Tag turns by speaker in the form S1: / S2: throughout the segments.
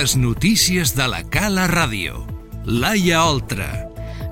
S1: Les notícies de la Cala Ràdio. Laia Oltra.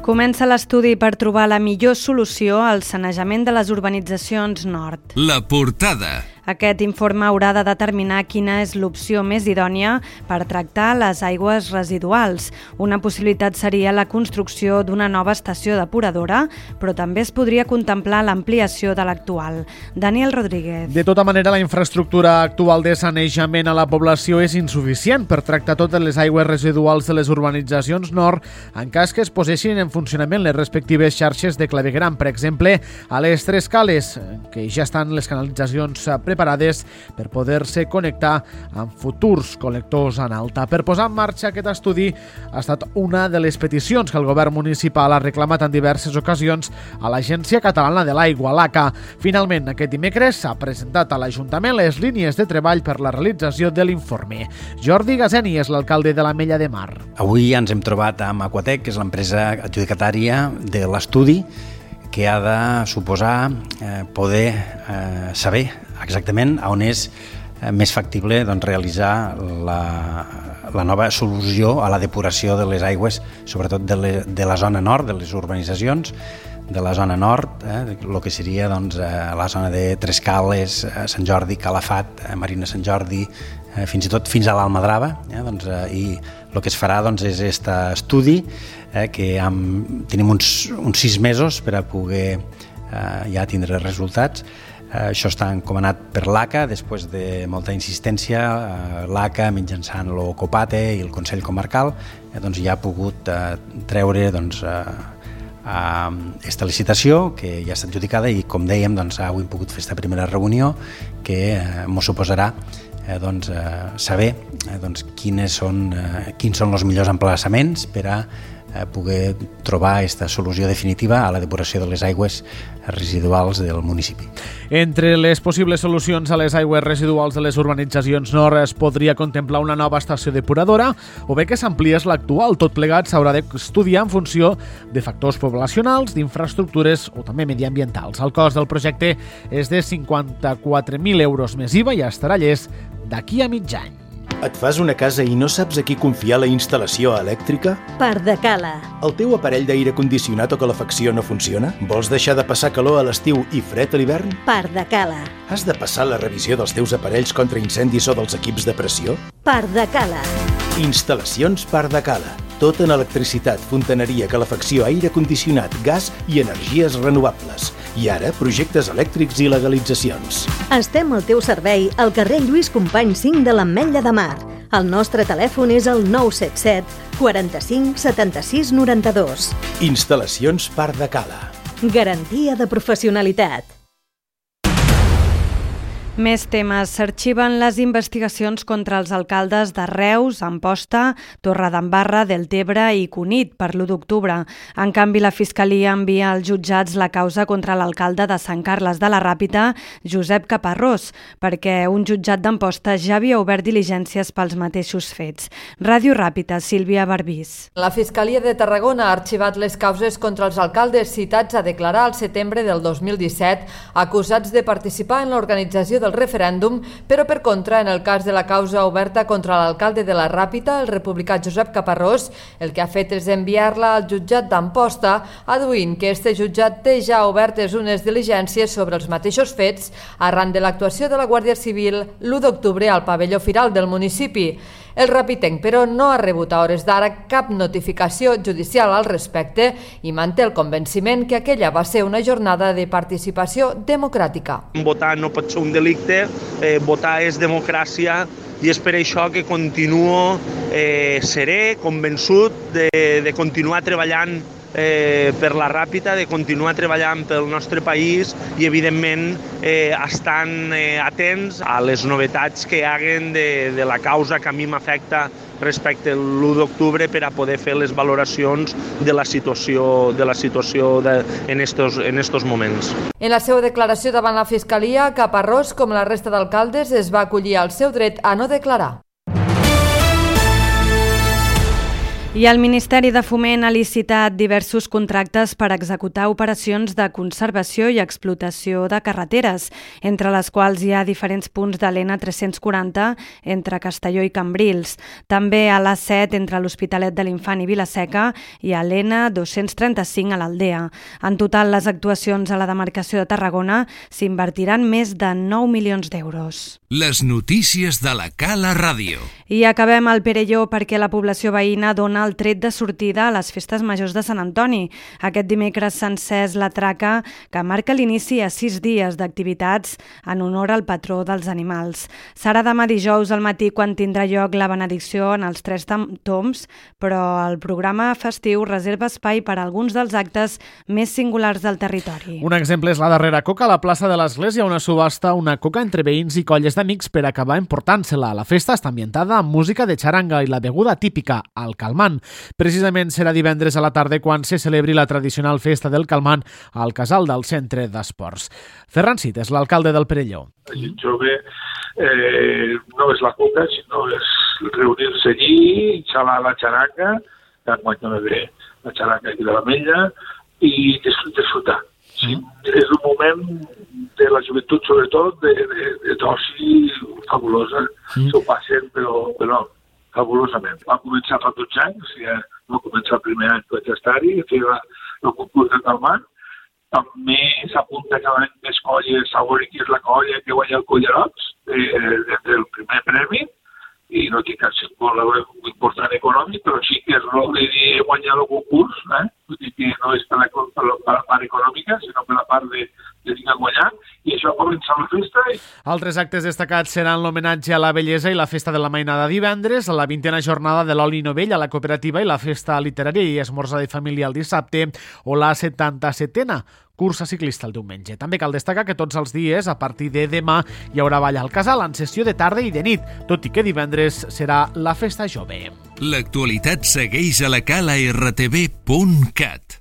S2: Comença l'estudi per trobar la millor solució al sanejament de les urbanitzacions nord.
S1: La portada.
S2: Aquest informe haurà de determinar quina és l'opció més idònia per tractar les aigües residuals. Una possibilitat seria la construcció d'una nova estació depuradora, però també es podria contemplar l'ampliació de l'actual. Daniel Rodríguez.
S3: De tota manera, la infraestructura actual de sanejament a la població és insuficient per tractar totes les aigües residuals de les urbanitzacions nord en cas que es posessin en funcionament les respectives xarxes de clavegram. Per exemple, a les Tres Cales, que ja estan les canalitzacions preparades preparades per poder-se connectar amb futurs col·lectors en alta. Per posar en marxa aquest estudi ha estat una de les peticions que el govern municipal ha reclamat en diverses ocasions a l'Agència Catalana de l'Aigua, l'ACA. Finalment, aquest dimecres s'ha presentat a l'Ajuntament les línies de treball per la realització de l'informe. Jordi Gazeni és l'alcalde de la Mella de Mar.
S4: Avui ens hem trobat amb Aquatec, que és l'empresa adjudicatària de l'estudi que ha de suposar eh, poder eh, saber exactament on és eh, més factible doncs, realitzar la, la nova solució a la depuració de les aigües, sobretot de, le, de la zona nord, de les urbanitzacions, de la zona nord, eh, el que seria doncs, eh, la zona de Trescales, eh, Sant Jordi, Calafat, eh, Marina Sant Jordi, eh, fins i tot fins a l'Almadrava, eh, doncs, eh, i el que es farà doncs, és aquest estudi eh, que amb, tenim uns, uns sis mesos per a poder eh, ja tindre resultats això està encomanat per l'ACA, després de molta insistència, eh, l'ACA mitjançant l'OCOPATE i el Consell Comarcal eh, doncs ja ha pogut eh, treure doncs, eh, aquesta licitació que ja està adjudicada i com dèiem doncs, avui hem pogut fer aquesta primera reunió que eh, ens suposarà eh, doncs, eh, saber eh, doncs, quines són, eh, quins són els millors emplaçaments per a eh, poder trobar aquesta solució definitiva a la depuració de les aigües residuals del municipi.
S3: Entre les possibles solucions a les aigües residuals de les urbanitzacions nord es podria contemplar una nova estació depuradora o bé que s'ampliés l'actual. Tot plegat s'haurà d'estudiar en funció de factors poblacionals, d'infraestructures o també mediambientals. El cost del projecte és de 54.000 euros més IVA i estarà llest d'aquí a mig any.
S5: Et fas una casa i no saps a qui confiar la instal·lació elèctrica?
S6: Pardacala.
S5: El teu aparell d'aire condicionat o calefacció no funciona? Vols deixar de passar calor a l'estiu i fred a l'hivern?
S6: Pardacala.
S5: Has de passar la revisió dels teus aparells contra incendis o dels equips de pressió?
S6: Pardacala.
S5: Instal·lacions Pardacala. Tot en electricitat, fontaneria, calefacció, aire condicionat, gas i energies renovables. I ara, projectes elèctrics i legalitzacions.
S6: Estem al teu servei al carrer Lluís Company 5 de l'Ametlla de Mar. El nostre telèfon és el 977 45 76 92.
S5: Instal·lacions Parc de Cala.
S6: Garantia de professionalitat.
S2: Més temes. S'arxiven les investigacions contra els alcaldes de Reus, Amposta, Torredembarra, Deltebre i Cunit per l'1 d'octubre. En canvi, la Fiscalia envia als jutjats la causa contra l'alcalde de Sant Carles de la Ràpita, Josep Caparrós, perquè un jutjat d'Amposta ja havia obert diligències pels mateixos fets. Ràdio Ràpita, Sílvia Barbís.
S7: La Fiscalia de Tarragona ha arxivat les causes contra els alcaldes citats a declarar al setembre del 2017 acusats de participar en l'organització del del referèndum, però per contra, en el cas de la causa oberta contra l'alcalde de la Ràpita, el republicà Josep Caparrós, el que ha fet és enviar-la al jutjat d'Amposta, aduint que este jutjat té ja obertes unes diligències sobre els mateixos fets arran de l'actuació de la Guàrdia Civil l'1 d'octubre al pavelló firal del municipi. El Rapitenc, però, no ha rebut a hores d'ara cap notificació judicial al respecte i manté el convenciment que aquella va ser una jornada de participació democràtica.
S8: Votar no pot ser un delicte, eh, votar és democràcia i és per això que continuo eh, seré, convençut de, de continuar treballant eh, per la Ràpita, de continuar treballant pel nostre país i, evidentment, eh, estan eh, atents a les novetats que hi haguen de, de la causa que a mi m'afecta respecte a l'1 d'octubre per a poder fer les valoracions de la situació, de la situació de, en, estos, en estos moments.
S7: En la seva declaració davant la Fiscalia, Caparrós, com la resta d'alcaldes, es va acollir al seu dret a no declarar.
S2: I el Ministeri de Foment ha licitat diversos contractes per executar operacions de conservació i explotació de carreteres, entre les quals hi ha diferents punts de l'ENA 340 entre Castelló i Cambrils, també a l'A7 entre l'Hospitalet de l'Infant i Vilaseca i a l'ENA 235 a l'Aldea. En total, les actuacions a la demarcació de Tarragona s'invertiran més de 9 milions d'euros.
S1: Les notícies de la Cala Ràdio.
S2: I acabem al Perelló perquè la població veïna dona el tret de sortida a les festes majors de Sant Antoni. Aquest dimecres s'ha encès la traca que marca l'inici a sis dies d'activitats en honor al patró dels animals. Serà demà dijous al matí quan tindrà lloc la benedicció en els tres toms, però el programa festiu reserva espai per a alguns dels actes més singulars del territori.
S3: Un exemple és la darrera coca a la plaça de l'Església, una subhasta, una coca entre veïns i colles d'amics per acabar emportant-se-la. La festa està ambientada amb música de xaranga i la beguda típica, el calmant. Precisament serà divendres a la tarda quan se celebri la tradicional festa del calmant al casal del centre d'esports. Ferran Cid és l'alcalde del Perelló.
S9: La gent jove eh, no és la coca, sinó és reunir-se allí, xalar la xaranga, que enguany no ve la xaranga aquí de la Mella, i disfrutar. Sí, és un moment de la joventut, sobretot, de, de, de d'oci fabulosa. Mm. S'ho però fabulosament. Va començar fa 12 anys, ja va començar el primer any que vaig estar-hi, fer el concurs de Calmant. També s'apunta cada any més colles, Sabori, que és la colla que guanya el Collerots, de, de, del primer premi, i no tinc cap símbol important econòmic, però sí que és el de guanyar el concurs, eh? Vull dir que no és per la, per la part econòmica, sinó per la part de, tinc guanyar, i això comença la festa. I...
S3: Altres actes destacats seran l'homenatge a la bellesa i la festa de la mainada divendres, la vintena jornada de l'oli novell a la cooperativa i la festa literària i esmorza de família el dissabte, o la 77a cursa ciclista el diumenge. També cal destacar que tots els dies, a partir de demà, hi haurà ball al casal en sessió de tarda i de nit, tot i que divendres serà la festa jove.
S1: L'actualitat segueix a la cala rtv.cat.